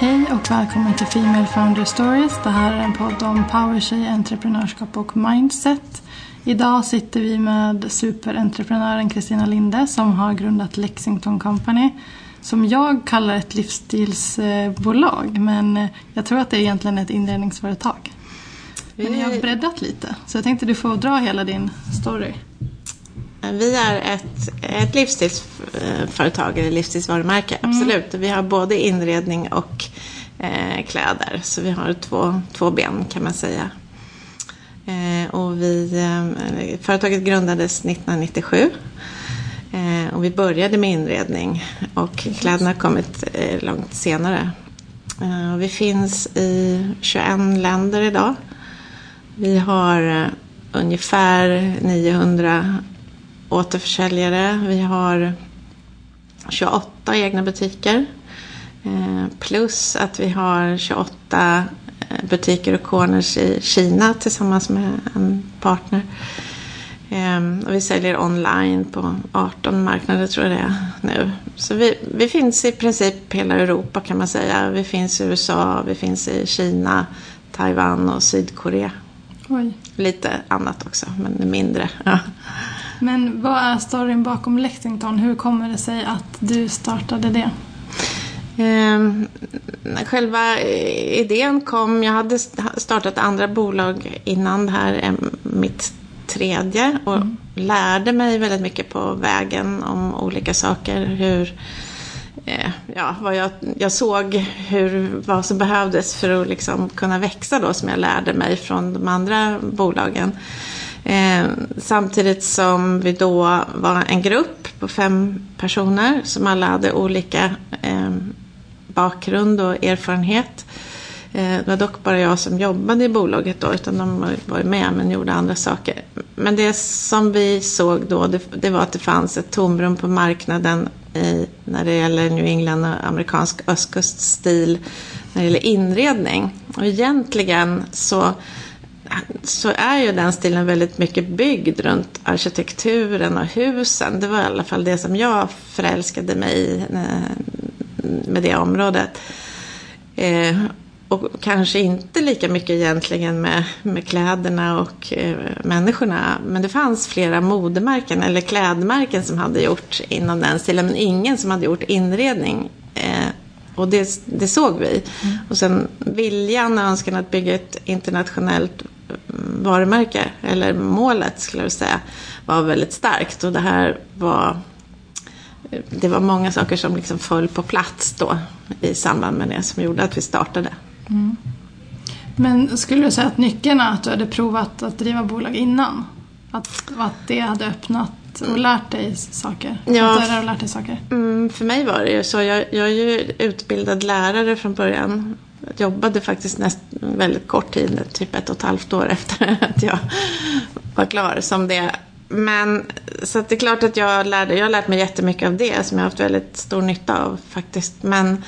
Hej och välkommen till Female Founder Stories. Det här är en podd om powertjej, entreprenörskap och mindset. Idag sitter vi med superentreprenören Kristina Linde som har grundat Lexington Company. Som jag kallar ett livsstilsbolag men jag tror att det egentligen är ett inredningsföretag. Men jag har breddat lite så jag tänkte du får dra hela din story. Vi är ett, ett livsstilsföretag, eller livsstilsvarumärke, mm. absolut. Vi har både inredning och eh, kläder. Så vi har två, två ben kan man säga. Eh, och vi, eh, företaget grundades 1997. Eh, och vi började med inredning och kläderna har kommit eh, långt senare. Eh, vi finns i 21 länder idag. Vi har ungefär 900 återförsäljare. Vi har 28 egna butiker. Eh, plus att vi har 28 eh, butiker och corners i Kina tillsammans med en partner. Ehm, och vi säljer online på 18 marknader tror jag det är nu. Så vi, vi finns i princip hela Europa kan man säga. Vi finns i USA, vi finns i Kina, Taiwan och Sydkorea. Oj. Lite annat också, men mindre. Ja. Men vad är storyn bakom Lexington? Hur kommer det sig att du startade det? Eh, själva idén kom, jag hade startat andra bolag innan det här är mitt tredje och mm. lärde mig väldigt mycket på vägen om olika saker. Hur, eh, ja, vad jag, jag såg hur, vad som behövdes för att liksom kunna växa då som jag lärde mig från de andra bolagen. Eh, samtidigt som vi då var en grupp på fem personer som alla hade olika eh, bakgrund och erfarenhet. Eh, det var dock bara jag som jobbade i bolaget då, utan de var med men gjorde andra saker. Men det som vi såg då, det, det var att det fanns ett tomrum på marknaden i, när det gäller New England och amerikansk östkuststil när det gäller inredning. Och egentligen så så är ju den stilen väldigt mycket byggd runt arkitekturen och husen. Det var i alla fall det som jag förälskade mig i eh, med det området. Eh, och kanske inte lika mycket egentligen med, med kläderna och eh, människorna. Men det fanns flera modemärken eller klädmärken som hade gjort inom den stilen. Men ingen som hade gjort inredning. Och det, det såg vi. Mm. Och sen viljan och önskan att bygga ett internationellt varumärke, eller målet skulle jag säga, var väldigt starkt. Och det här var, det var många saker som liksom föll på plats då i samband med det som gjorde att vi startade. Mm. Men skulle du säga att nyckeln är att du hade provat att driva bolag innan? Att, att det hade öppnat och lärt dig saker? Ja, lärt dig saker? Mm, för mig var det ju så. Jag, jag är ju utbildad lärare från början. Jag jobbade faktiskt näst, väldigt kort tid, typ ett och ett halvt år efter att jag var klar som det. Men så att det är klart att jag lärde, jag har lärt mig jättemycket av det som jag har haft väldigt stor nytta av faktiskt. Men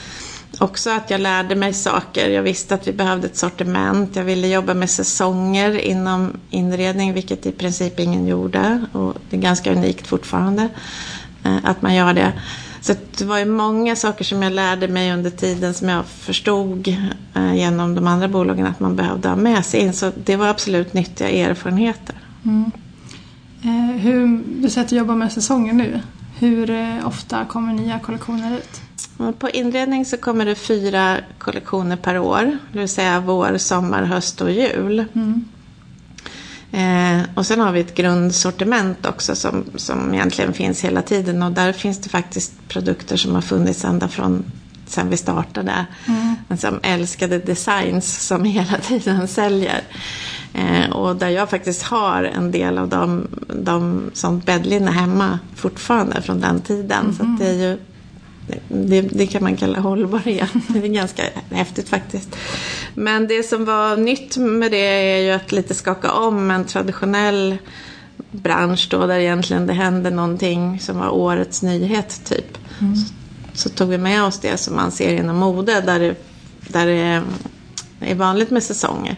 också att jag lärde mig saker. Jag visste att vi behövde ett sortiment. Jag ville jobba med säsonger inom inredning, vilket i princip ingen gjorde. Och det är ganska unikt fortfarande eh, att man gör det. Så det var ju många saker som jag lärde mig under tiden som jag förstod eh, genom de andra bolagen att man behövde ha med sig in. Så det var absolut nyttiga erfarenheter. Mm. Eh, hur, du säger att du jobbar med säsonger nu. Hur eh, ofta kommer nya kollektioner ut? På inredning så kommer det fyra kollektioner per år. Det vill säga vår, sommar, höst och jul. Mm. Eh, och sen har vi ett grundsortiment också som, som egentligen finns hela tiden och där finns det faktiskt produkter som har funnits ända från sen vi startade. Mm. Som älskade designs som hela tiden säljer. Eh, och där jag faktiskt har en del av dem, de som bäddlinne hemma fortfarande från den tiden. Mm. Så det är ju det, det, kan man kalla hållbarhet. Det är ganska häftigt faktiskt. Men det som var nytt med det är ju att lite skaka om en traditionell bransch då där egentligen det hände någonting som var årets nyhet typ. Mm. Så, så, tog vi med oss det som man ser inom mode där det, där det är vanligt med säsonger.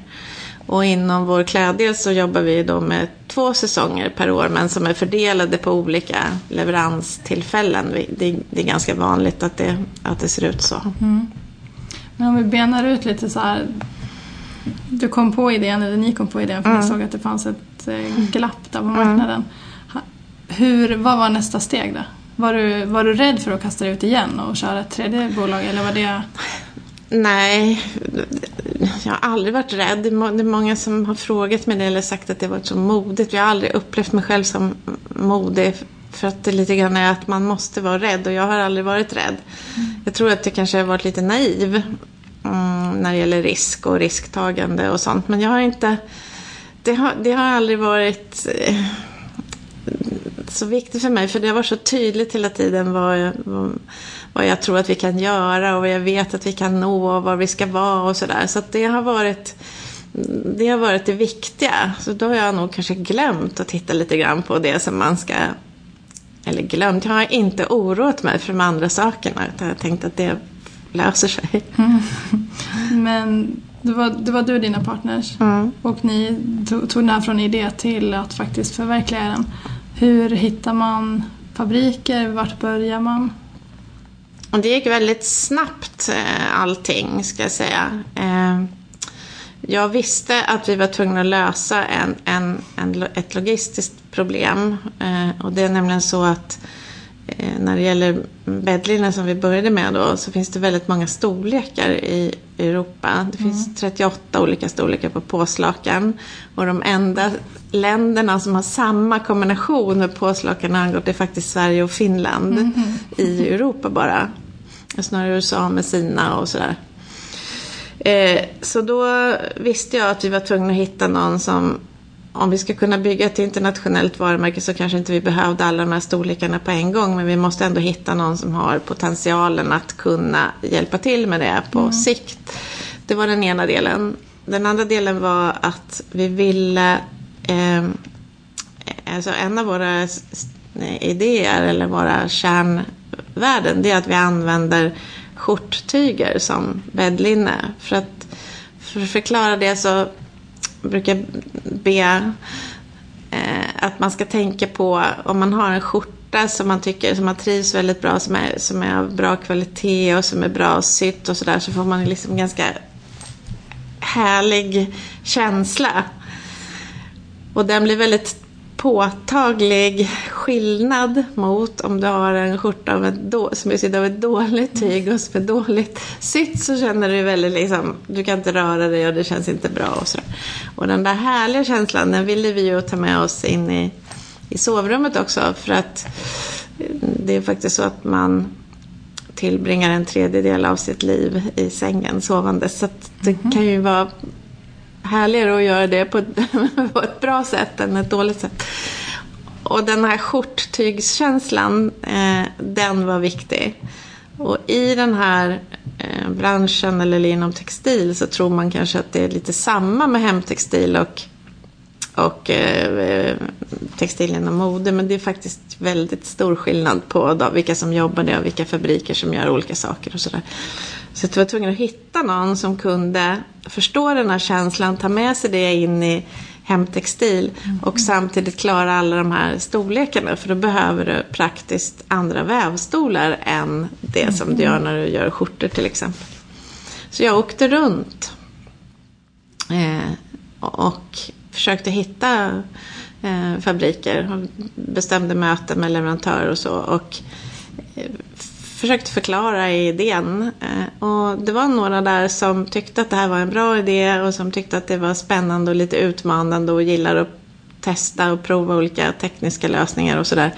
Och inom vår kläddel så jobbar vi då med två säsonger per år men som är fördelade på olika leveranstillfällen. Det, det är ganska vanligt att det, att det ser ut så. Mm. Men om vi benar ut lite så här. Du kom på idén, eller ni kom på idén för Mm. ni såg att det fanns ett eh, glapp där på marknaden. Ha- Hur, vad var nästa steg då? Var du, var du rädd för att kasta dig ut igen och köra ett tredje bolag eller var det... Nej, jag har aldrig varit rädd. Det är många som har frågat mig det eller sagt att det varit så modigt. Jag har aldrig upplevt mig själv som modig. För att det lite grann är att man måste vara rädd och jag har aldrig varit rädd. Jag tror att jag kanske har varit lite naiv mm, när det gäller risk och risktagande och sånt. Men jag har inte... Det har, det har aldrig varit eh, så viktigt för mig för det har varit så tydligt hela tiden vad vad, vad jag tror att vi kan göra och vad jag vet att vi kan nå och var vi ska vara och sådär. Så att det har varit det har varit det viktiga. Så då har jag nog kanske glömt att titta lite grann på det som man ska eller glömt, jag har inte oroat mig för de andra sakerna utan jag har tänkt att det löser sig. Men det var, det var du och dina partners Mm. och ni tog, tog den här från idé till att faktiskt förverkliga den. Hur hittar man fabriker? Vart börjar man? Och det gick väldigt snabbt eh, allting, ska jag säga. Eh, Jag visste att vi var tvungna att lösa en, en, en, ett logistiskt problem. Eh, Och det är nämligen så att när det gäller bäddlinjen som vi började med då så finns det väldigt många storlekar i Europa. Det finns 38 olika storlekar på påslakan. Och de enda länderna som har samma kombination med påslakan angående är faktiskt Sverige och Finland i Europa bara. Snarare USA med sina och sådär. Eh, så då visste jag att vi var tvungna att hitta någon som om vi ska kunna bygga ett internationellt varumärke så kanske inte vi behövde alla de här storlekarna på en gång men vi måste ändå hitta någon som har potentialen att kunna hjälpa till med det på sikt. Det var den ena delen. Den andra delen var att vi ville eh, Alltså en av våra idéer eller våra världen det är att vi använder skjorttyger som bäddlinne. För att, för att förklara det så brukar jag be eh, att man ska tänka på om man har en skjorta som man tycker som man trivs väldigt bra, som är, som är av bra kvalitet och som är bra sytt och sådär så får man liksom ganska härlig känsla. Och den blir väldigt påtaglig skillnad mot om du har en skjorta av ett då, som är sydd av ett dåligt tyg och som är dåligt sytt så känner du väldigt liksom, du kan inte röra dig och det känns inte bra och sådär. Och den där härliga känslan den ville vi ju ta med oss in i, i sovrummet också för att eh, det är faktiskt så att man tillbringar en tredjedel av sitt liv i sängen sovandes. Så att det kan ju vara härligare att göra det på ett, på ett bra sätt än ett dåligt sätt. Och den här skjorttygskänslan, eh, den var viktig. Och i den här eh, branschen eller inom textil så tror man kanske att det är lite samma med hemtextil och, och eh, textil inom mode. Men det är faktiskt väldigt stor skillnad på då, vilka som jobbar där och vilka fabriker som gör olika saker och sådär. Så jag var tvungen att hitta någon som kunde förstå den här känslan, ta med sig det in i hemtextil och samtidigt klara alla de här storlekarna. För då behöver du praktiskt andra vävstolar än det som du gör när du gör skjortor till exempel. Så jag åkte runt eh, och försökte hitta eh, fabriker bestämde möten med leverantörer och så. Och eh, försökte förklara idén. Eh, och det var några där som tyckte att det här var en bra idé och som tyckte att det var spännande och lite utmanande och gillar att testa och prova olika tekniska lösningar och sådär.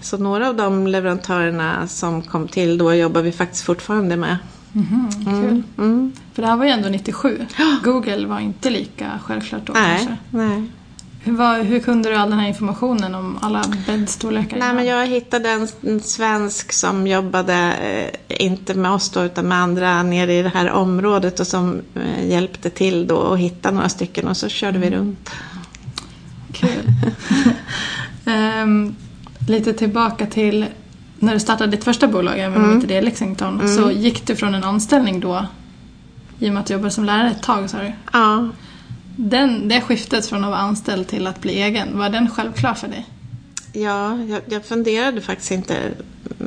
Så några av de leverantörerna som kom till då jobbar vi faktiskt fortfarande med. Kul. Mm. För det här var ju ändå 97. Google var inte lika självklart då Nej, kanske. nej. Hur, var, hur kunde du all den här informationen om alla bäddstorlekar? Nej, men jag hittade en, en svensk som jobbade, eh, inte med oss då, utan med andra nere i det här området och som eh, hjälpte till då att hitta några stycken och så körde vi runt. Kul. Ehm, lite tillbaka till när du startade ditt första bolag, även om Mm. inte det är Lexington, så gick du från en anställning då, i och med att du jobbade som lärare ett tag sa du. Ja, Den, det skiftet från att vara anställd till att bli egen, var den självklar för dig? ja jag, jag funderade faktiskt inte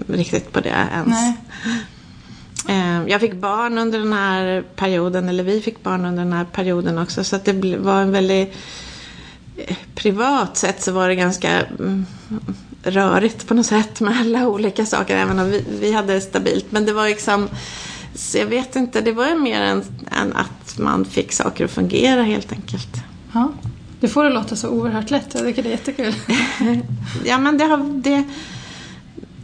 riktigt på det ens. Nej. Eh, jag fick barn under den här perioden, eller vi fick barn under den här perioden också. Så att det var en väldigt eh, privat sätt så var det ganska mm, rörigt på något sätt med alla olika saker. Även om vi, vi hade stabilt. Men det var liksom, så jag vet inte, det var ju mer än, än att man fick saker att fungera helt enkelt. Ja. Du får det låta så oerhört lätt. Jag tycker det är jättekul. ja, men det har, det,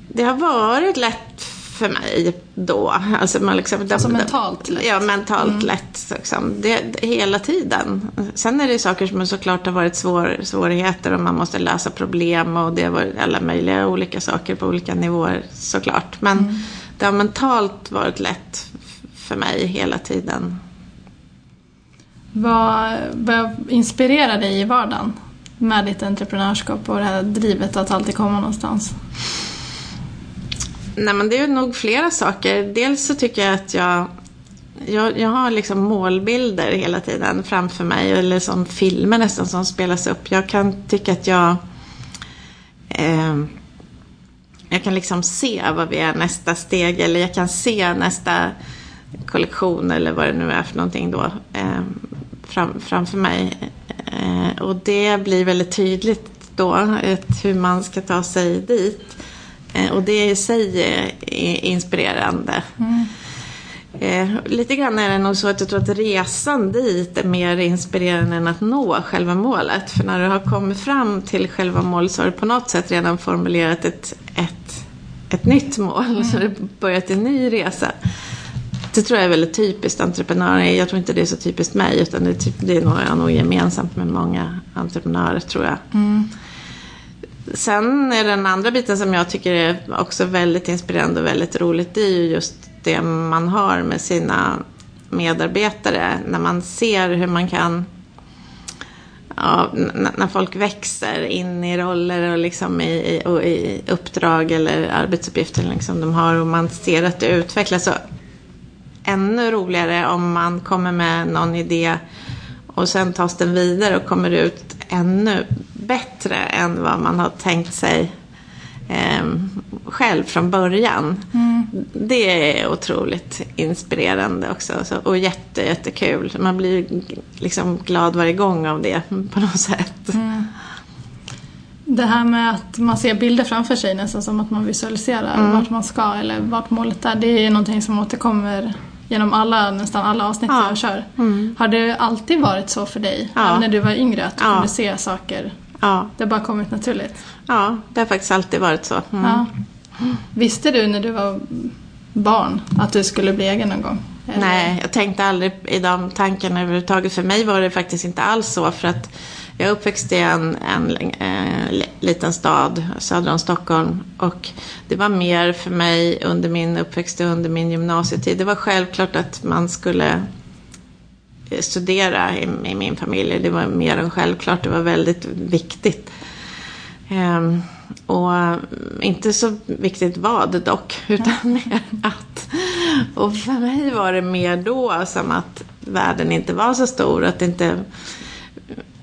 det har varit lätt för mig då. Alltså, man liksom, alltså det, mentalt lätt? Ja, mentalt mm. lätt. Liksom. Det, det, hela tiden. Sen är det saker som såklart har varit svår, svårigheter och man måste lösa problem och det har varit alla möjliga olika saker på olika nivåer såklart. Men mm. Det har mentalt varit lätt för mig hela tiden. Vad, vad inspirerar dig i vardagen med ditt entreprenörskap och det här drivet att alltid komma någonstans? Nej men det är nog flera saker. Dels så tycker jag att jag jag, jag har liksom målbilder hela tiden framför mig, eller som filmer nästan som spelas upp. Jag kan tycka att jag eh, jag kan liksom se vad vi är nästa steg eller jag kan se nästa kollektion eller vad det nu är för någonting då eh, fram, framför mig. Eh, och det blir väldigt tydligt då ett, hur man ska ta sig dit. Eh, och det i sig är inspirerande. Mm. Eh, lite grann är det nog så att jag tror att resan dit är mer inspirerande än att nå själva målet. För när du har kommit fram till själva målet så har du på något sätt redan formulerat ett, ett, ett nytt mål. Mm. Så du börjat en ny resa. Det tror jag är väldigt typiskt entreprenörer. Jag tror inte det är så typiskt mig utan det är, typ, det är nog, nog gemensamt med många entreprenörer tror jag. Mm. Sen är den andra biten som jag tycker är också väldigt inspirerande och väldigt roligt. Det är ju just det man har med sina medarbetare. När man ser hur man kan Ja, när folk växer in i roller och, liksom i, och i uppdrag eller arbetsuppgifter liksom de har och man ser att det utvecklas. Så ännu roligare om man kommer med någon idé och sen tas den vidare och kommer ut ännu bättre än vad man har tänkt sig eh, själv från början. Mm. Det är otroligt inspirerande också så, och jätte, jättekul. Man blir liksom glad varje gång av det på något sätt. Mm. Det här med att man ser bilder framför sig nästan som att man visualiserar mm. vart man ska eller vart målet är. Det är någonting som återkommer genom alla, nästan alla avsnitt ja. jag kör. Mm. Har det alltid varit så för dig? Ja. Även när du var yngre, att du ja. kunde se saker? Ja. Det har bara kommit naturligt? Ja, det har faktiskt alltid varit så. Mm. Ja. Visste du när du var barn att du skulle bli egen någon gång? Eller? Nej, jag tänkte aldrig i de tankarna överhuvudtaget. För mig var det faktiskt inte alls så. För att jag är uppväxt i en, en, en, liten stad söder om Stockholm. Och det var mer för mig under min uppväxt och under min gymnasietid. Det var självklart att man skulle Eh, studera i, i min familj. Det var mer än självklart. Det var väldigt viktigt. Ehm, och inte så viktigt vad dock, utan mer att. Och för mig var det mer då som att världen inte var så stor. Att det inte,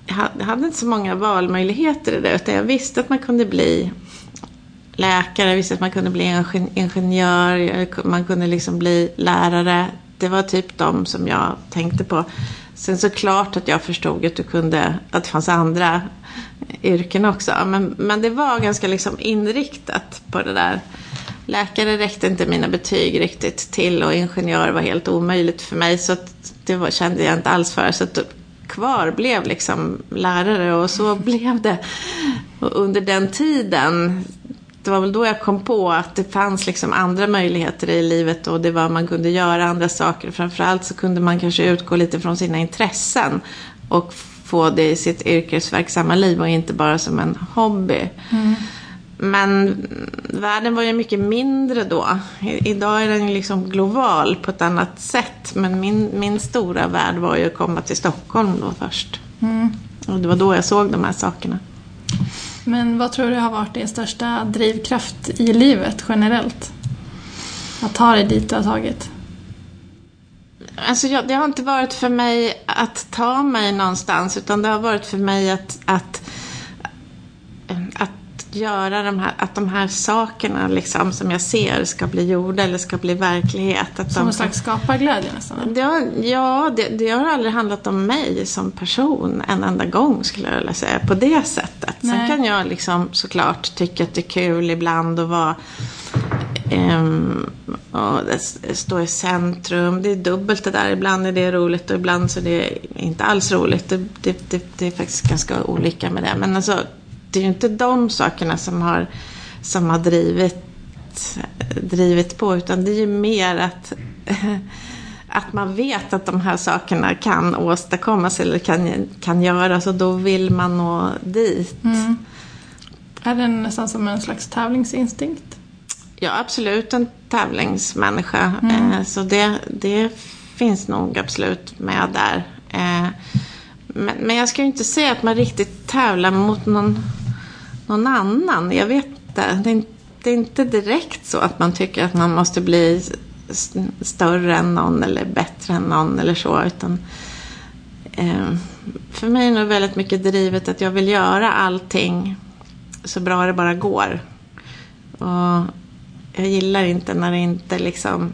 jag hade inte så många valmöjligheter i det. Utan jag visste att man kunde bli läkare, jag visste att man kunde bli ingenjör, man kunde liksom bli lärare. Det var typ de som jag tänkte på. Sen så klart att jag förstod att, du kunde, att det fanns andra yrken också. Men, men det var ganska liksom inriktat på det där. Läkare räckte inte mina betyg riktigt till och ingenjör var helt omöjligt för mig. Så det var, kände jag inte alls för. Så kvar blev liksom lärare och så blev det. Och under den tiden, det var väl då jag kom på att det fanns liksom andra möjligheter i livet och det var man kunde göra andra saker. Framförallt så kunde man kanske utgå lite från sina intressen och få det i sitt yrkesverksamma liv och inte bara som en hobby. Mm. Men världen var ju mycket mindre då. Idag är den liksom global på ett annat sätt. Men min, min stora värld var ju att komma till Stockholm då först. Mm. Och det var då jag såg de här sakerna. Men vad tror du har varit din största drivkraft i livet generellt? Att ta dig dit du har tagit? Alltså jag, det har inte varit för mig att ta mig någonstans utan det har varit för mig att, att, att göra de här, att de här sakerna liksom, som jag ser ska bli gjorda eller ska bli verklighet. Att Som de en slags skaparglädje nästan. det har, ja, det, det har aldrig handlat om mig som person en enda gång skulle jag vilja säga. På det sättet. Sen Nej. kan jag liksom såklart tycka att det är kul ibland att vara ehm, och stå i centrum. Det är dubbelt det där. Ibland är det roligt och ibland så är det inte alls roligt. Det, det, det, det är faktiskt ganska olika med det. Men alltså, det är ju inte de sakerna som har, som har drivit drivit på utan det är ju mer att, att man vet att de här sakerna kan åstadkommas eller kan, kan göras och då vill man nå dit. Mm. Är det nästan som en slags tävlingsinstinkt? Är absolut en tävlingsmänniska eh, så det, det finns nog absolut med där. Eh, men, men jag ska ju inte säga att man riktigt tävlar mot någon, någon annan. Jag vet inte. Det är, det är inte direkt så att man tycker att man måste bli större än någon eller bättre än någon eller så. Utan, eh, för mig är det nog väldigt mycket drivet att jag vill göra allting så bra det bara går. Och jag gillar inte när det inte liksom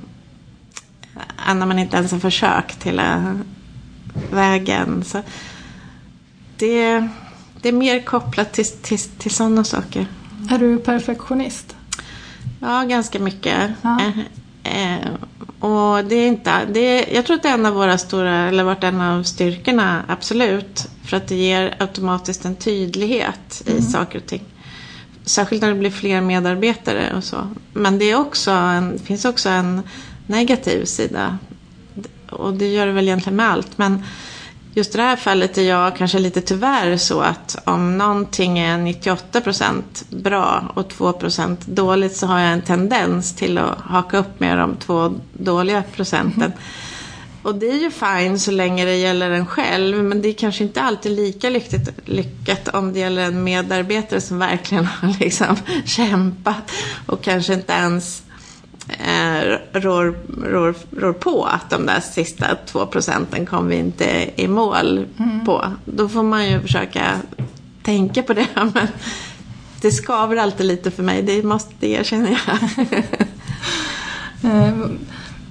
eh, när man inte ens har försökt hela vägen. Så det, det är mer kopplat till, till, till sådana saker. Är du perfektionist? Ja, ganska mycket. Ja. Eh, eh, och det är inte, det är, jag tror att det är en av våra stora, eller varit en av styrkorna, absolut. För att det ger automatiskt en tydlighet i saker och ting. Särskilt när det blir fler medarbetare och så. Men det är också en, finns också en negativ sida. Och det gör det väl egentligen med allt. Men just i det här fallet är jag kanske lite tyvärr så att om någonting är 98% bra och 2% dåligt så har jag en tendens till att haka upp med de två dåliga procenten. Och det är ju fine så länge det gäller en själv men det är kanske inte alltid lika lyckat, lyckat om det gäller en medarbetare som verkligen har liksom kämpat och kanske inte ens eh, rår, rår, rår på att de där sista två procenten kom vi inte i mål på. Då får man ju försöka tänka på det. Men det skaver alltid lite för mig, det måste erkänner jag. Eh,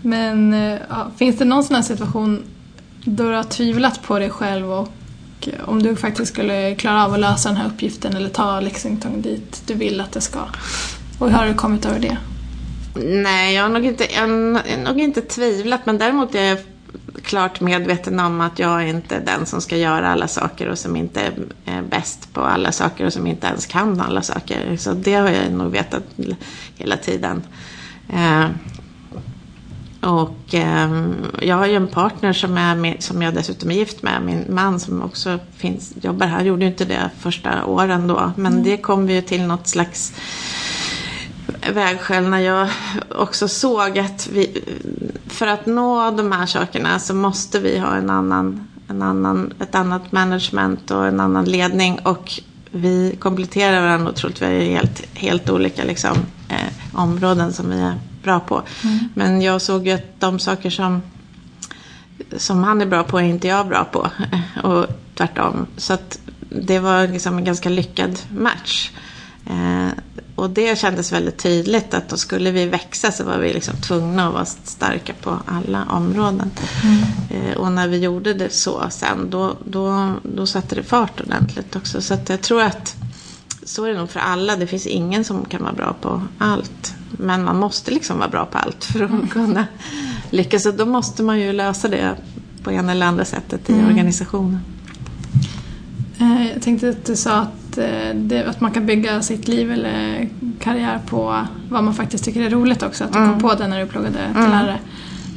Men eh, ja, finns det någon sån här situation då du har tvivlat på dig själv och om du faktiskt skulle klara av att lösa den här uppgiften eller ta Lexington dit du vill att det ska? Och hur har du kommit över det? Nej, jag har nog inte, jag har nog inte tvivlat men däremot är jag klart medveten om att jag är inte den som ska göra alla saker och som inte är bäst på alla saker och som inte ens kan alla saker. Så det har jag nog vetat hela tiden. Eh, och eh, jag har ju en partner som, är med, som jag dessutom är gift med, min man som också finns, jobbar här, gjorde ju inte det första åren då. Men det kom vi ju till något slags vägskäl när jag också såg att vi, för att nå de här sakerna så måste vi ha en annan, en annan, ett annat management och en annan ledning och vi kompletterar varandra otroligt. Vi är helt, helt olika liksom, eh, områden som vi är bra på. Men jag såg ju att de saker som, som han är bra på är inte jag bra på. Och tvärtom. Så att det var liksom en ganska lyckad match. Eh, och det kändes väldigt tydligt att då skulle vi växa så var vi liksom tvungna att vara starka på alla områden. Eh, och när vi gjorde det så sen då, då, då satte det fart ordentligt också. Så jag tror att så är det nog för alla. Det finns ingen som kan vara bra på allt. Men man måste liksom vara bra på allt för att kunna lyckas. Och då måste man ju lösa det på ena eller andra sättet i organisationen. Eh, Jag tänkte att du sa att, eh, det, att man kan bygga sitt liv eller karriär på vad man faktiskt tycker är roligt också. Att du kom på det när du pluggade till lärare.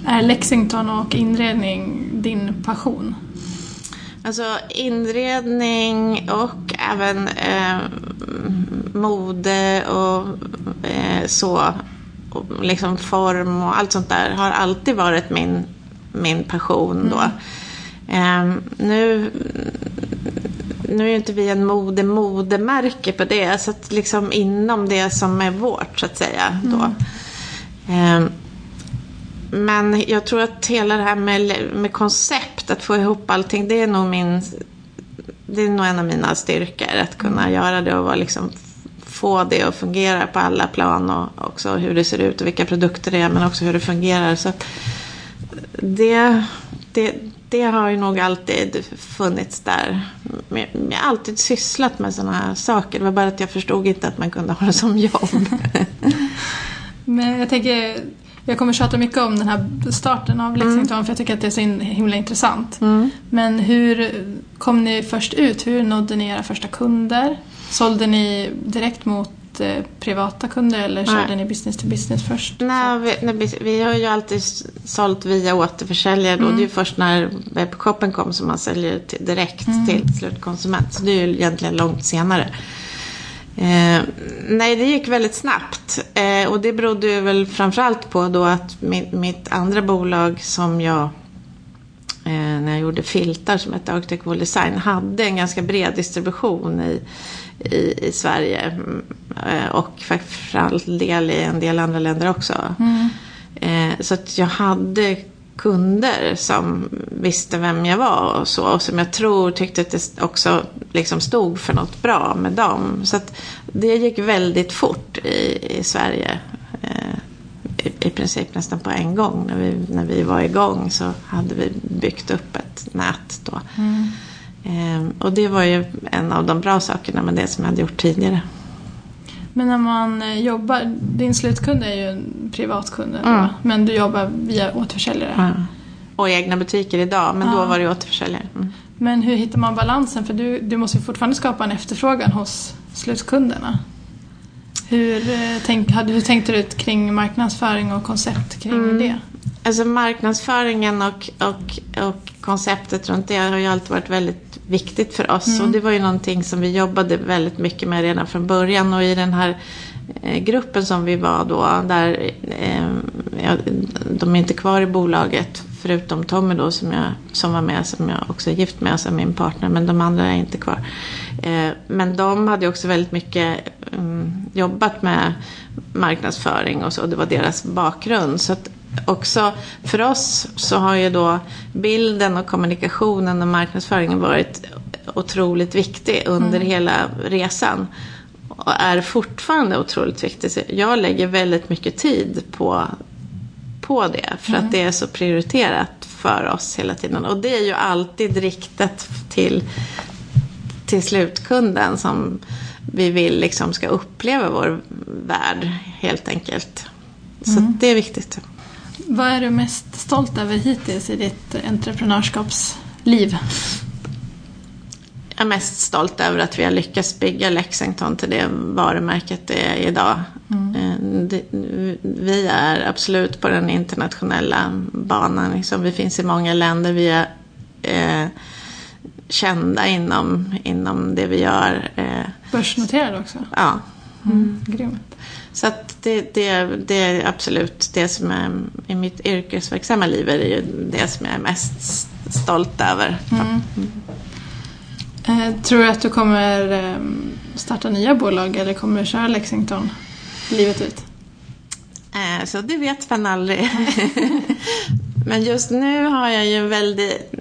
Är Lexington och inredning din passion? Alltså inredning och även eh, mode och eh, så. Och liksom form och allt sånt där har alltid varit min, min passion då. Eh, nu, nu är ju inte vi en mode modemärke på det. Så att liksom inom det som är vårt så att säga. Då. Eh, men jag tror att hela det här med, med koncept, att få ihop allting, det är nog min det är nog en av mina styrkor. Att kunna göra det och vara liksom, få det att fungera på alla plan och också hur det ser ut och vilka produkter det är men också hur det fungerar. Så det, det, det har ju nog alltid funnits där. Jag har alltid sysslat med sådana här saker. Det var bara att jag förstod inte att man kunde ha det som jobb. Men jag tänker, jag kommer tjata mycket om den här starten av Lexington mm. för jag tycker att det är så himla intressant. Mm. Men hur kom ni först ut? Hur nådde ni era första kunder? Sålde ni direkt mot eh, privata kunder eller körde Nej. ni business to business först? Nej, vi, nej, vi har ju alltid sålt via återförsäljare. Mm. Det är först när webbshoppen kom som man säljer till, direkt mm. till slutkonsument. Så det är ju egentligen långt senare. Eh, nej, det gick väldigt snabbt. Eh, och det berodde ju väl framförallt på då att mitt, mitt andra bolag som jag eh, när jag gjorde filtar som hette Wall Design hade en ganska bred distribution i, i, i Sverige. Eh, och framförallt del i en del andra länder också. Mm. Eh, så att jag hade kunder som visste vem jag var och så. Och som jag tror tyckte att det också liksom stod för något bra med dem. Så att det gick väldigt fort i, i Sverige. Eh, i, I princip nästan på en gång. När vi, när vi var igång så hade vi byggt upp ett nät då. Mm. Eh, och det var ju en av de bra sakerna med det som jag hade gjort tidigare. Men när man eh, jobbar, din slutkund är ju en privatkund mm. men du jobbar via återförsäljare. Mm. Och egna butiker idag, men ja. då var det återförsäljare. Mm. Men hur hittar man balansen? För du, du måste ju fortfarande skapa en efterfrågan hos slutkunderna. Hur, eh, tänk, hur tänkte du kring marknadsföring och koncept kring mm. det? Alltså marknadsföringen och, och, och konceptet runt det har ju alltid varit väldigt viktigt för oss. Mm. Och det var ju någonting som vi jobbade väldigt mycket med redan från början. Och i den här eh, gruppen som vi var då, där eh, de är inte kvar i bolaget. Förutom Tommy då som, jag, som var med, som jag också är gift med, alltså min partner. Men de andra är inte kvar. Eh, men de hade också väldigt mycket um, jobbat med marknadsföring och så. Det var deras bakgrund. Så att också för oss så har ju då bilden och kommunikationen och marknadsföringen varit otroligt viktig under mm. hela resan. Och är fortfarande otroligt viktig. Så jag lägger väldigt mycket tid på, på det. För mm. att det är så prioriterat för oss hela tiden. Och det är ju alltid riktat till, till slutkunden som vi vill liksom ska uppleva vår värld helt enkelt. Så mm. det är viktigt. Vad är du mest stolt över hittills i ditt entreprenörskapsliv? Jag är mest stolt över att vi har lyckats bygga Lexington till det varumärket det är idag. Mm. Eh, vi är absolut på den internationella banan. Liksom. Vi finns i många länder. Vi är eh, kända inom, inom det vi gör. Eh. Börsnoterade också? Ja. Mm. Grymt. Så att det, det, det är absolut det som är i mitt yrkesverksamma liv är det ju det som jag är mest stolt över. Mm. Mm. tror du att du kommer ehm, starta nya bolag eller kommer du köra Lexington livet ut? Eh, så det vet man aldrig. Men just nu har jag ju väldigt...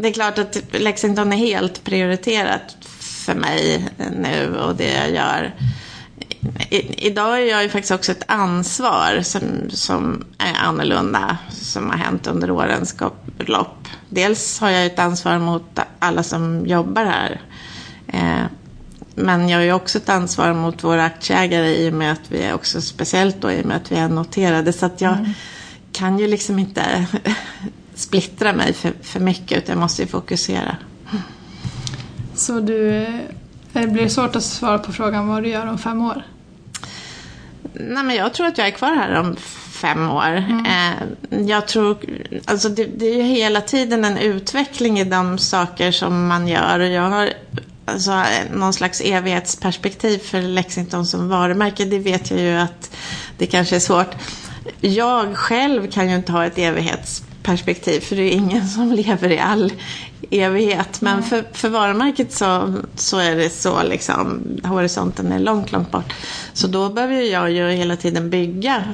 Det är klart att Lexington är helt prioriterat för mig nu och det jag gör i, idag är jag ju faktiskt också ett ansvar som, som är annorlunda som har hänt under årens lopp. Dels har jag ett ansvar mot alla som jobbar här. Eh, men jag har ju också ett ansvar mot våra aktieägare i och med att vi är också speciellt då i och med att vi är noterade. Så att jag mm. kan ju liksom inte splittra mig för, för mycket utan jag måste ju fokusera. Så du det blir svårt att svara på frågan vad du gör om fem år? Nej, men jag tror att jag är kvar här om fem år. Mm. Eh, jag tror, alltså det, det, är ju hela tiden en utveckling i de saker som man gör. Och jag har alltså, någon slags evighetsperspektiv för Lexington som varumärke. Det vet jag ju att det kanske är svårt. Jag själv kan ju inte ha ett evighetsperspektiv för det är ingen som lever i all evighet. Men mm. för, för varumärket så, så är det så liksom, horisonten är långt, långt bort. Så då behöver jag ju hela tiden bygga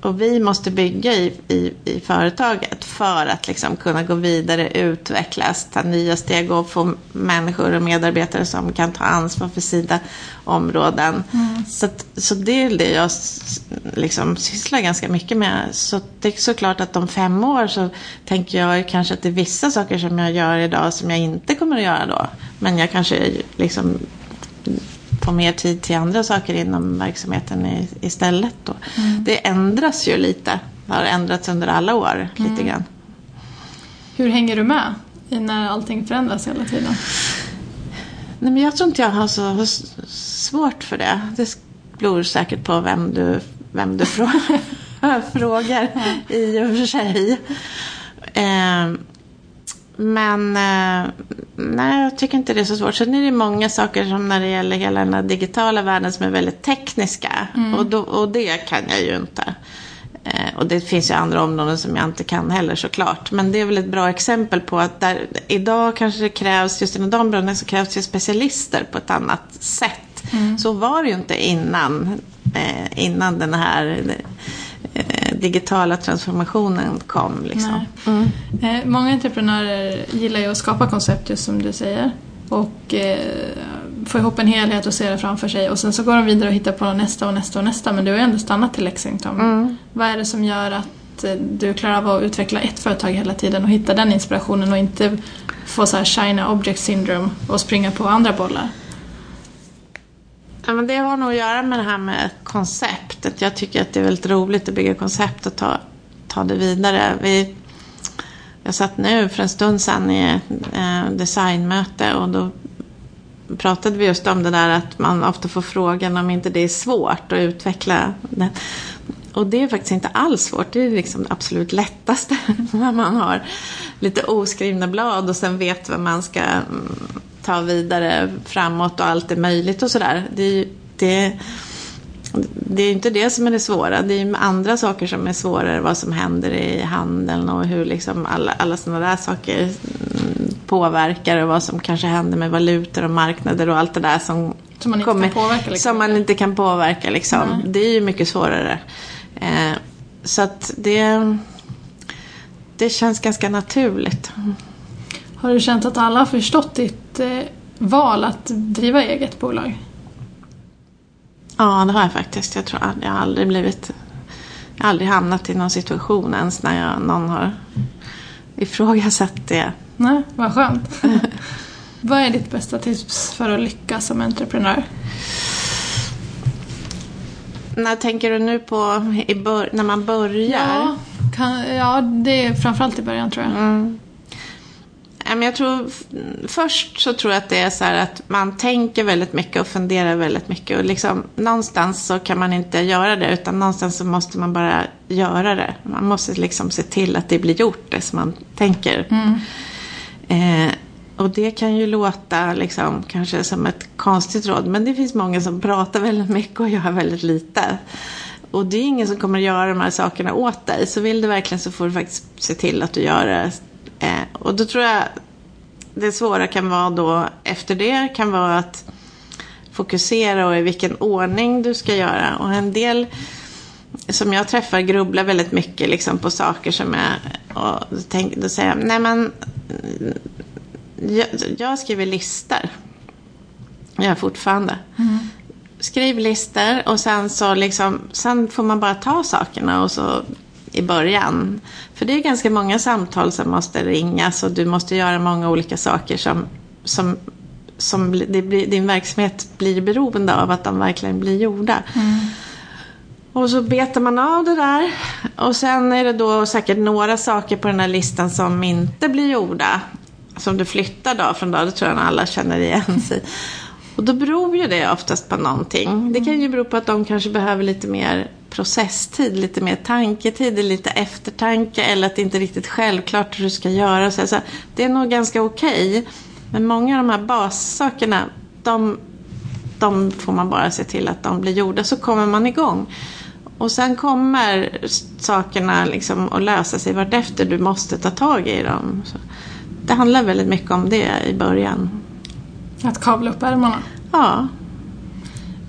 och vi måste bygga i, i, i företaget för att liksom kunna gå vidare, utvecklas, ta nya steg och få människor och medarbetare som kan ta ansvar för sina områden. Mm. Så, så det är det jag liksom sysslar ganska mycket med. Så det är såklart att om fem år så tänker jag kanske att det är vissa saker som jag gör idag som jag inte kommer att göra då. Men jag kanske liksom få mer tid till andra saker inom verksamheten i, istället. Då. Mm. Det ändras ju lite. Det har ändrats under alla år mm. lite grann. Hur hänger du med när allting förändras hela tiden? Nej, men jag tror inte jag har så svårt för det. Det beror säkert på vem du, vem du frågar i och för sig. Eh, men eh, nej, jag tycker inte det är så svårt. Sen är det många saker som när det gäller hela den här digitala världen som är väldigt tekniska. Mm. Och, då, och det kan jag ju inte. Eh, och det finns ju andra områden som jag inte kan heller såklart. Men det är väl ett bra exempel på att där, idag kanske det krävs, just inom de områdena så krävs det specialister på ett annat sätt. Mm. Så var det ju inte innan, eh, innan den här digitala transformationen kom. Liksom. Mm. Eh, många entreprenörer gillar ju att skapa koncept just som du säger. Och eh, få ihop en helhet och se det framför sig. Och sen så går de vidare och hittar på nästa och nästa och nästa. Men du har ju ändå stannat till Lexington. Mm. Vad är det som gör att eh, du klarar av att utveckla ett företag hela tiden och hitta den inspirationen och inte få så här shina object syndrome och springa på andra bollar? Ja, men det har nog att göra med det här med konceptet. Jag tycker att det är väldigt roligt att bygga koncept och ta, ta det vidare. Vi, jag satt nu för en stund sedan i ett eh, designmöte och då pratade vi just om det där att man ofta får frågan om inte det är svårt att utveckla det. Och det är faktiskt inte alls svårt. Det är liksom det absolut lättaste när man har lite oskrivna blad och sen vet vad man ska ta vidare framåt och allt är möjligt och sådär. Det, det, det är inte det som är det svåra. Det är andra saker som är svårare. Vad som händer i handeln och hur liksom alla, alla sådana där saker mm, påverkar och vad som kanske händer med valutor och marknader och allt det där som, som man inte kommer, kan påverka. Liksom. Som man inte kan påverka liksom. Det är ju mycket svårare. Eh, så att det, det känns ganska naturligt. Har du känt att alla har förstått ditt eh, val att driva eget bolag? Ja, det har jag faktiskt. Jag tror jag har aldrig blivit... Jag har aldrig hamnat i någon situation ens när jag, någon har ifrågasatt det. Nej, vad skönt. vad är ditt bästa tips för att lyckas som entreprenör? När tänker du nu på när man börjar? Ja, kan, ja, det är framförallt i början tror jag. Mm. Jag tror, först så tror jag att det är så här att man tänker väldigt mycket och funderar väldigt mycket. Och liksom, någonstans så kan man inte göra det utan någonstans så måste man bara göra det. Man måste liksom se till att det blir gjort, det som man tänker. Mm. Eh, och det kan ju låta liksom, kanske som ett konstigt råd men det finns många som pratar väldigt mycket och gör väldigt lite. Och det är ingen som kommer att göra de här sakerna åt dig. Så vill du verkligen så får du faktiskt se till att du gör det Eh, och då tror jag det svåra kan vara då efter det kan vara att fokusera och i vilken ordning du ska göra. Och en del som jag träffar grubblar väldigt mycket liksom på saker som är och tänk, då säger jag, nej men jag, jag skriver listor. Jag gör fortfarande. Mm. Skriv listor och sen så liksom, sen får man bara ta sakerna och så i början. För det är ganska många samtal som måste ringas och du måste göra många olika saker som, som, som blir, din verksamhet blir beroende av att de verkligen blir gjorda. Mm. Och så betar man av det där. Och sen är det då säkert några saker på den här listan som inte blir gjorda. Som du flyttar dag från dag. Det tror jag alla känner igen sig Och då beror ju det oftast på någonting. Det kan ju bero på att de kanske behöver lite mer processtid, lite mer tanketid, lite eftertanke eller att det inte är riktigt självklart hur du ska göra. Så, så det är nog ganska okej. Okay. Men många av de här bassakerna, de, de får man bara se till att de blir gjorda så kommer man igång. Och sen kommer sakerna liksom att lösa sig vartefter. Du måste ta tag i dem. Så det handlar väldigt mycket om det i början. Att kavla upp ärmarna? Ja.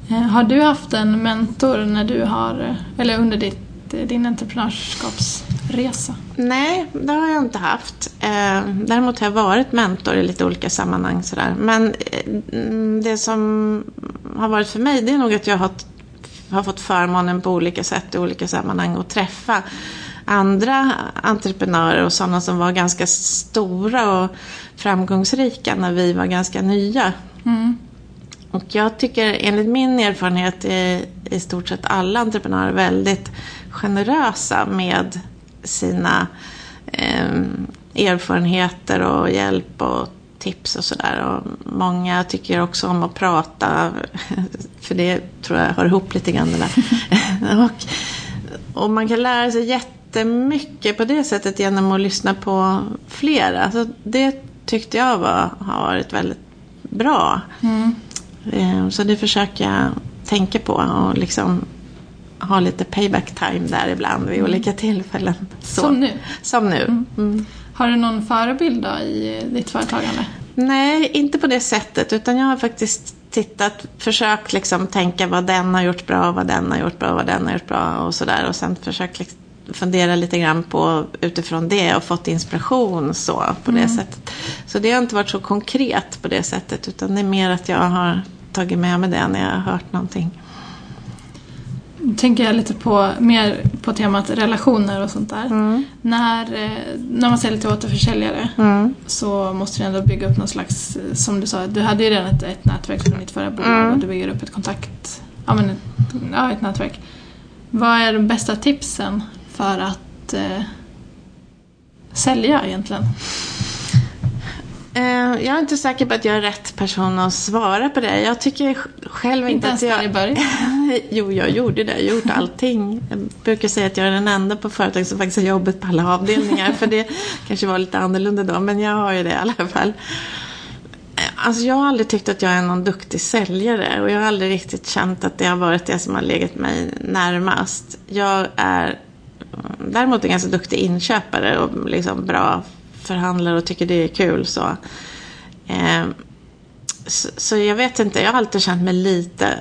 Eh, har du haft en mentor när du har, eller under ditt följt din entreprenörskapsresa? Nej, det har jag inte haft. Eh, däremot har jag varit mentor i lite olika sammanhang. Sådär. Men eh, det som har varit för mig det är nog att jag har, har fått förmånen på olika sätt i olika sammanhang att träffa andra entreprenörer och sådana som var ganska stora och framgångsrika när vi var ganska nya. Mm. Och jag tycker enligt min erfarenhet är i stort sett alla entreprenörer väldigt generösa med sina eh, erfarenheter och hjälp och tips och sådär. Många tycker också om att prata, för det tror jag hör ihop lite grann det där. och, och man kan lära sig jättemycket på det sättet genom att lyssna på flera. Så det tyckte jag var, har varit väldigt bra. Mm. Eh, så det försöker jag tänka på och liksom ha lite payback time där ibland vid mm. olika tillfällen. Så. Som nu? Som nu. Mm. Mm. Har du någon förebild då i ditt företagande? Nej, inte på det sättet. Utan jag har faktiskt tittat, försökt liksom tänka vad den har gjort bra, vad den har gjort bra, vad den har gjort bra och sådär. Och sen försökt liksom fundera lite grann på utifrån det och fått inspiration så på det mm. sättet. Så det har inte varit så konkret på det sättet utan det är mer att jag har tagit med mig det när jag har hört någonting tänker jag lite på, mer på temat relationer och sånt där. Mm. När, eh, när man säljer till återförsäljare mm. så måste du ändå bygga upp någon slags, eh, som du sa, du hade ju redan ett, ett nätverk från ditt förra bolag mm. och du bygger upp ett kontakt, ja men ett, ja, ett nätverk. Vad är de bästa tipsen för att eh, sälja egentligen? Eh, jag är inte säker på att jag är rätt person att svara på det. Jag tycker själv inte, inte att jag... Ens Jo, jag gjorde det. Jag har gjort allting. Jag brukar säga att jag är den enda på företaget som faktiskt har jobbat på alla avdelningar. för det kanske var lite annorlunda då, men jag har ju det i alla fall. Alltså jag har aldrig tyckt att jag är någon duktig säljare och jag har aldrig riktigt känt att det har varit det som har legat mig närmast. Jag är däremot en ganska duktig inköpare och liksom bra förhandlar och tycker det är kul. Så. Eh, så, så, jag vet inte, jag har alltid känt mig lite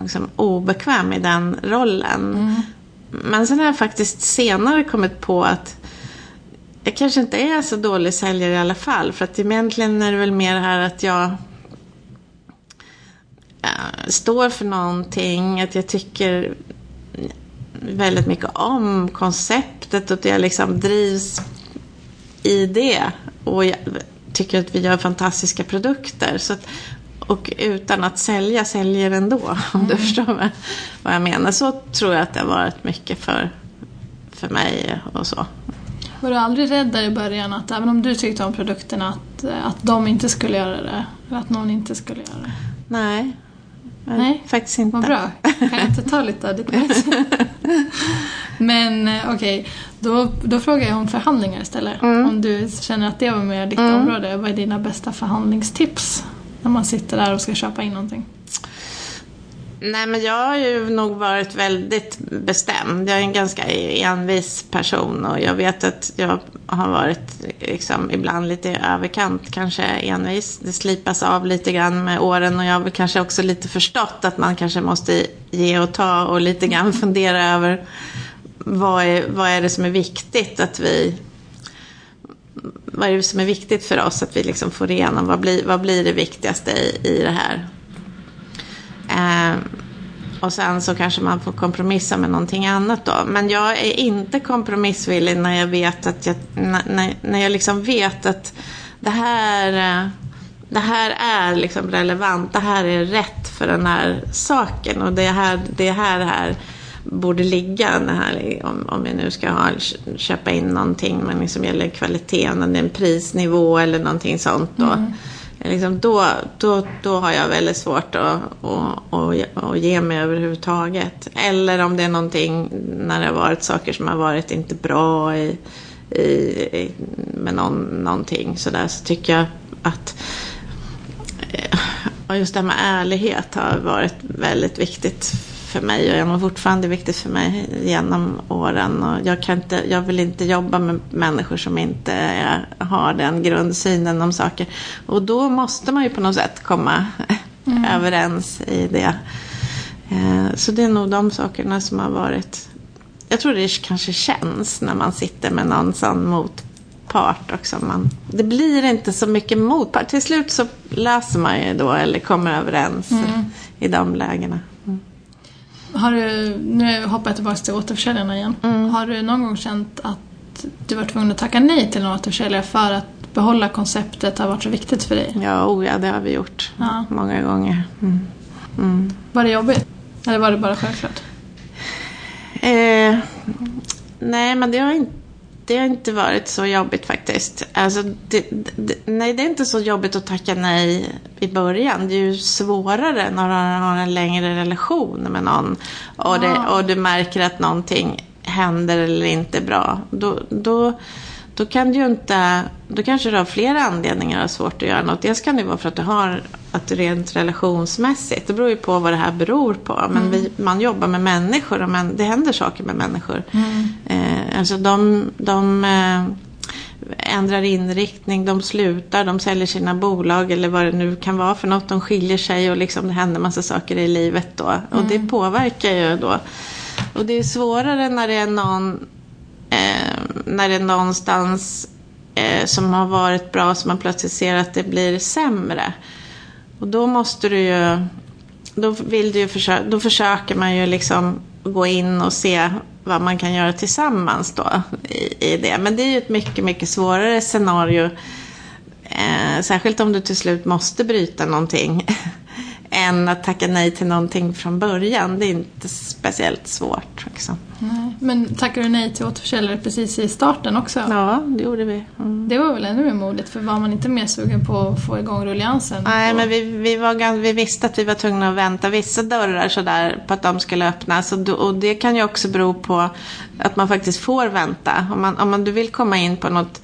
liksom, obekväm i den rollen. Mm. Men sen har jag faktiskt senare kommit på att jag kanske inte är så dålig säljare i alla fall. För att egentligen är det väl mer här att jag står för någonting. Att jag tycker väldigt mycket om konceptet och att jag liksom drivs i det. Och jag tycker att vi gör fantastiska produkter. Så att, och utan att sälja, säljer ändå. Om mm. du förstår vad jag menar. Så tror jag att det har varit mycket för, för mig och så. Var du aldrig rädd där i början att även om du tyckte om produkterna att, att de inte skulle göra det? Eller att någon inte skulle göra det? Nej, Nej, faktiskt inte. Vad bra. Kan jag inte ta lite av ditt Men eh, okej, okay. då, då frågar jag om förhandlingar istället. Mm. Om du känner att det var mer ditt mm. område, vad är dina bästa förhandlingstips? När man sitter där och ska köpa in någonting. Nej, men jag har ju nog varit väldigt bestämd. Jag är en ganska envis person och jag vet att jag har varit liksom, ibland lite överkant kanske envis. Det slipas av lite grann med åren och jag har väl kanske också lite förstått att man kanske måste ge och ta och lite grann fundera över vad är, vad är det som är viktigt att vi vad är det som är viktigt för oss att vi liksom får igenom? Vad blir, vad blir det viktigaste i, i det här? Eh, och sen så kanske man får kompromissa med någonting annat då. Men jag är inte kompromissvillig när jag vet att jag, när, när jag liksom vet att det här, eh, det här är liksom relevant, det här är rätt för den här saken och det här, det här, det här borde ligga här, om, om vi nu ska ha, köpa in någonting men liksom gäller kvaliteten, en prisnivå eller någonting sånt då. Mm Eh, liksom då, då, då har jag väldigt svårt att, att, att, att ge mig överhuvudtaget. Eller om det är någonting när det har varit saker som har varit inte bra i, i, med någon, någonting sådär så tycker jag att eh, och just det här med ärlighet har varit väldigt viktigt för mig och är fortfarande viktigt för mig genom åren. Och jag, kan inte, jag vill inte jobba med människor som inte är, har den grundsynen om saker. Och då måste man ju på något sätt komma mm. överens i det. Eh, så det är nog de sakerna som har varit jag tror det kanske känns när man sitter med någon sån motpart också. Man, det blir inte så mycket motpart. Till slut så löser man ju då eller kommer överens mm. i de lägena. Har du, nu hoppar jag tillbaka till återförsäljarna igen. Mm. Har du någon gång känt att du var tvungen att tacka nej till en återförsäljare för att behålla konceptet har varit så viktigt för dig? Ja, oh ja det har vi gjort. Ja. Många gånger. Mm. Mm. Var det jobbigt? Eller var det bara självklart? Eh, nej, men det har, inte, det har inte varit så jobbigt faktiskt. Alltså, det, det, nej, det är inte så jobbigt att tacka nej i början. Det är ju svårare när man har en längre relation med någon och, det, och du märker att någonting händer eller inte är bra. Då, då då kan du ju inte, då kanske du har flera anledningar att svårt att göra något. Dels kan det vara för att du har att rent relationsmässigt, det beror ju på vad det här beror på. Men mm. vi, man jobbar med människor och men, det händer saker med människor. Mm. Eh, alltså de, de eh, ändrar inriktning, de slutar, de säljer sina bolag eller vad det nu kan vara för något. De skiljer sig och liksom det händer massa saker i livet då. Och det mm. påverkar ju då. Och det är svårare när det är någon eh, när det är någonstans eh, som har varit bra som man plötsligt ser att det blir sämre. Och då måste du ju, då vill du ju försöka, då försöker man ju liksom gå in och se vad man kan göra tillsammans då i, i det. Men det är ju ett mycket, mycket svårare scenario. Eh, särskilt om du till slut måste bryta någonting. än att tacka nej till någonting från början. Det är inte speciellt svårt. Liksom. Nej. Men tackade du nej till återförsäljare precis i starten också? Ja, det gjorde vi. Mm. Det var väl ännu mer modigt, för var man inte mer sugen på att få igång rulliansen? Nej, men vi, vi, var, vi visste att vi var tvungna att vänta vissa dörrar sådär på att de skulle öppnas. Och, och det kan ju också bero på att man faktiskt får vänta. Om, man, om man, du vill komma in på något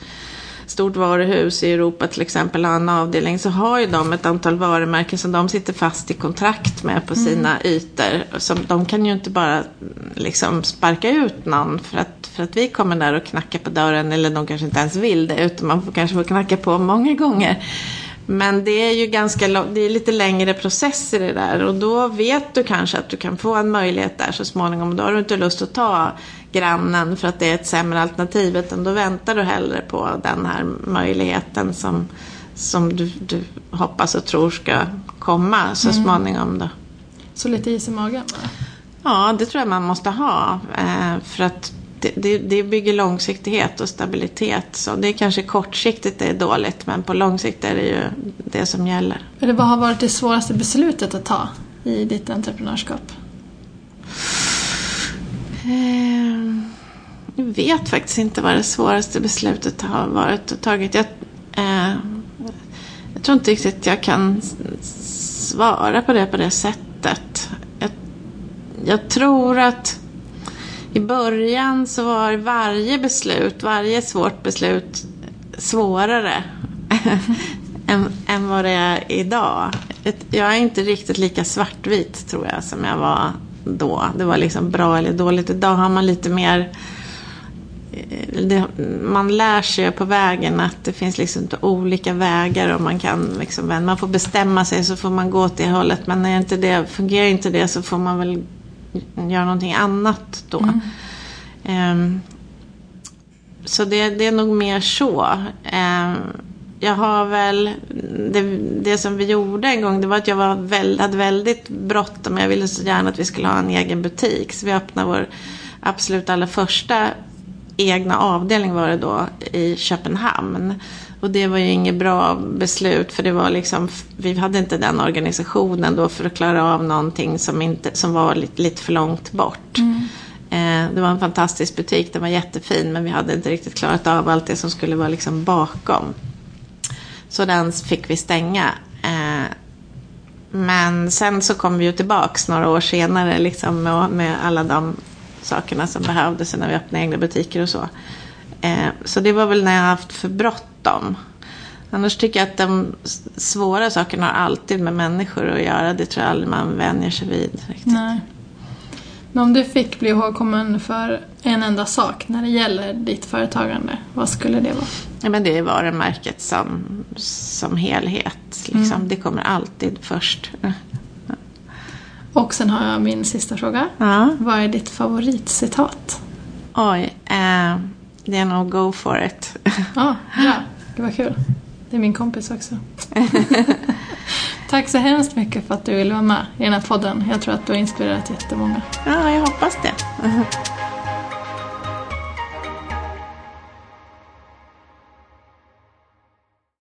stort varuhus i Europa till exempel har en avdelning så har ju de ett antal varumärken som de sitter fast i kontrakt med på sina mm. ytor. Så de kan ju inte bara liksom sparka ut någon för att, för att vi kommer där och knackar på dörren eller de kanske inte ens vill det utan man får kanske få knacka på många gånger. Men det är ju ganska det är lite längre processer i det där och då vet du kanske att du kan få en möjlighet där så småningom. Då har du inte lust att ta grannen för att det är ett sämre alternativ utan då väntar du hellre på den här möjligheten som, som du, du hoppas och tror ska komma så mm. småningom. Då. Så lite is i magen? Ja, det tror jag man måste ha. Eh, för att det, det, det, bygger långsiktighet och stabilitet. Så det är kanske kortsiktigt det är dåligt men på lång sikt är det ju det som gäller. Eller vad har varit det svåraste beslutet att ta i ditt entreprenörskap? Eh, jag vet faktiskt inte vad det svåraste beslutet har varit och tagit. Jag, eh, jag tror inte riktigt jag kan svara på det på det sättet. Jag, jag tror att i början så var varje beslut, varje svårt beslut svårare än, än vad det är idag. Jag är inte riktigt lika svartvit tror jag som jag var då. Det var liksom bra eller dåligt. Idag har man lite mer eh, det, man lär sig på vägen att det finns liksom olika vägar och man kan liksom, man får bestämma sig så får man gå åt det hållet. Men när inte det, fungerar inte det så får man väl göra någonting annat då. Mm. Um, så det, det, är nog mer så. Um, jag har väl, det, det, som vi gjorde en gång det var att jag var väl, hade väldigt bråttom. Jag ville så gärna att vi skulle ha en egen butik. Så vi öppnade vår absolut allra första egna avdelning var det då i Köpenhamn. Och det var ju inget bra beslut för det var liksom, vi hade inte den organisationen då för att klara av någonting som, inte, som var lite, lite för långt bort. Mm. Eh, det var en fantastisk butik, den var jättefin men vi hade inte riktigt klarat av allt det som skulle vara liksom bakom. Så den fick vi stänga. Eh, men sen så kom vi ju tillbaks några år senare liksom med, med alla de sakerna som behövdes när vi öppnade egna butiker och så. Eh, så det var väl när jag haft för bråttom. Annars tycker jag att de svåra sakerna har alltid med människor att göra. Det tror jag aldrig man vänjer sig vid. Riktigt. Nej. Men om du fick bli ihågkommen för en enda sak när det gäller ditt företagande, vad skulle det vara? Ja, men det är varumärket som, som helhet. Liksom. Mm. Det kommer alltid först. Och sen har jag min sista fråga. Ja. Vad är ditt favoritcitat? Oj, eh, det är nog go for it. Ja, bra. Det var kul. Det är min kompis också. Tack så hemskt mycket för att du ville vara med i den här podden. Jag tror att du har inspirerat jättemånga. Ja, jag hoppas det.